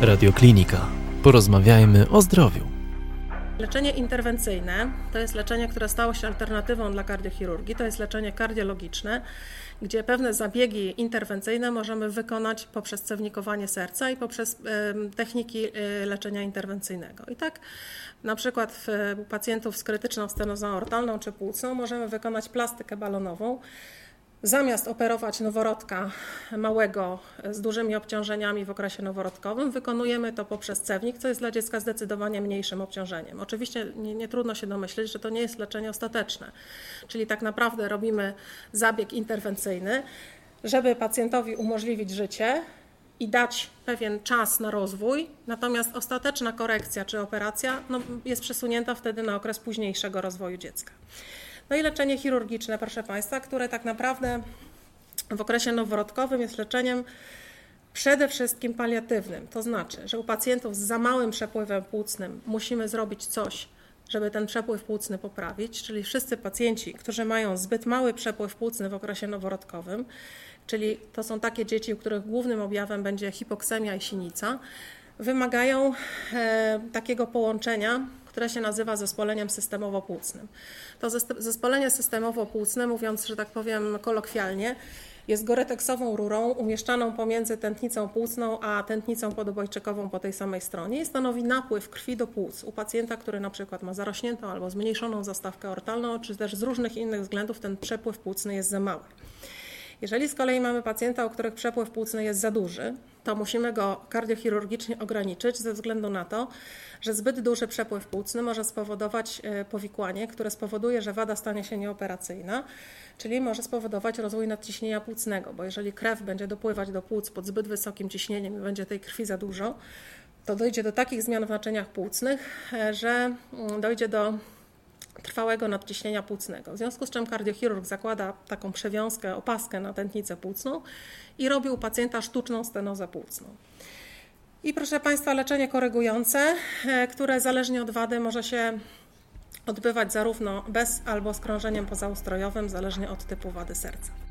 Radioklinika. Porozmawiajmy o zdrowiu. Leczenie interwencyjne to jest leczenie, które stało się alternatywą dla kardiochirurgii. To jest leczenie kardiologiczne, gdzie pewne zabiegi interwencyjne możemy wykonać poprzez cewnikowanie serca i poprzez techniki y, leczenia interwencyjnego. I tak na przykład u pacjentów z krytyczną stenozą aortalną czy płucną możemy wykonać plastykę balonową Zamiast operować noworodka małego z dużymi obciążeniami w okresie noworodkowym, wykonujemy to poprzez cewnik, co jest dla dziecka zdecydowanie mniejszym obciążeniem. Oczywiście nie, nie, trudno się domyśleć, że to nie jest leczenie ostateczne, czyli tak naprawdę robimy zabieg interwencyjny, żeby pacjentowi umożliwić życie i dać pewien czas na rozwój, natomiast ostateczna korekcja czy operacja no, jest przesunięta wtedy na okres późniejszego rozwoju dziecka. No i leczenie chirurgiczne, proszę Państwa, które tak naprawdę w okresie noworodkowym jest leczeniem przede wszystkim paliatywnym. To znaczy, że u pacjentów z za małym przepływem płucnym musimy zrobić coś, żeby ten przepływ płucny poprawić, czyli wszyscy pacjenci, którzy mają zbyt mały przepływ płucny w okresie noworodkowym, czyli to są takie dzieci, u których głównym objawem będzie hipoksemia i sinica, wymagają e, takiego połączenia które się nazywa zespoleniem systemowo-płucnym. To zespolenie systemowo-płucne, mówiąc, że tak powiem kolokwialnie, jest goreteksową rurą umieszczaną pomiędzy tętnicą płucną a tętnicą podobojczykową po tej samej stronie i stanowi napływ krwi do płuc u pacjenta, który na przykład ma zarośniętą albo zmniejszoną zastawkę ortalną, czy też z różnych innych względów ten przepływ płucny jest za mały. Jeżeli z kolei mamy pacjenta, u których przepływ płucny jest za duży, to musimy go kardiochirurgicznie ograniczyć ze względu na to, że zbyt duży przepływ płucny może spowodować e, powikłanie, które spowoduje, że wada stanie się nieoperacyjna, czyli może spowodować rozwój nadciśnienia płucnego, bo jeżeli krew będzie dopływać do płuc pod zbyt wysokim ciśnieniem i będzie tej krwi za dużo, to dojdzie do takich zmian w naczyniach płucnych, e, że mm, dojdzie do trwałego nadciśnienia płucnego. W związku z czym kardiochirurg zakłada taką przewiązkę, opaskę na tętnicę płucną i robi u pacjenta sztuczną stenozę płucną. I proszę Państwa, leczenie korygujące, e, które zależnie od wady może się odbywać zarówno bez albo z krążeniem pozaustrojowym, zależnie od typu wady serca.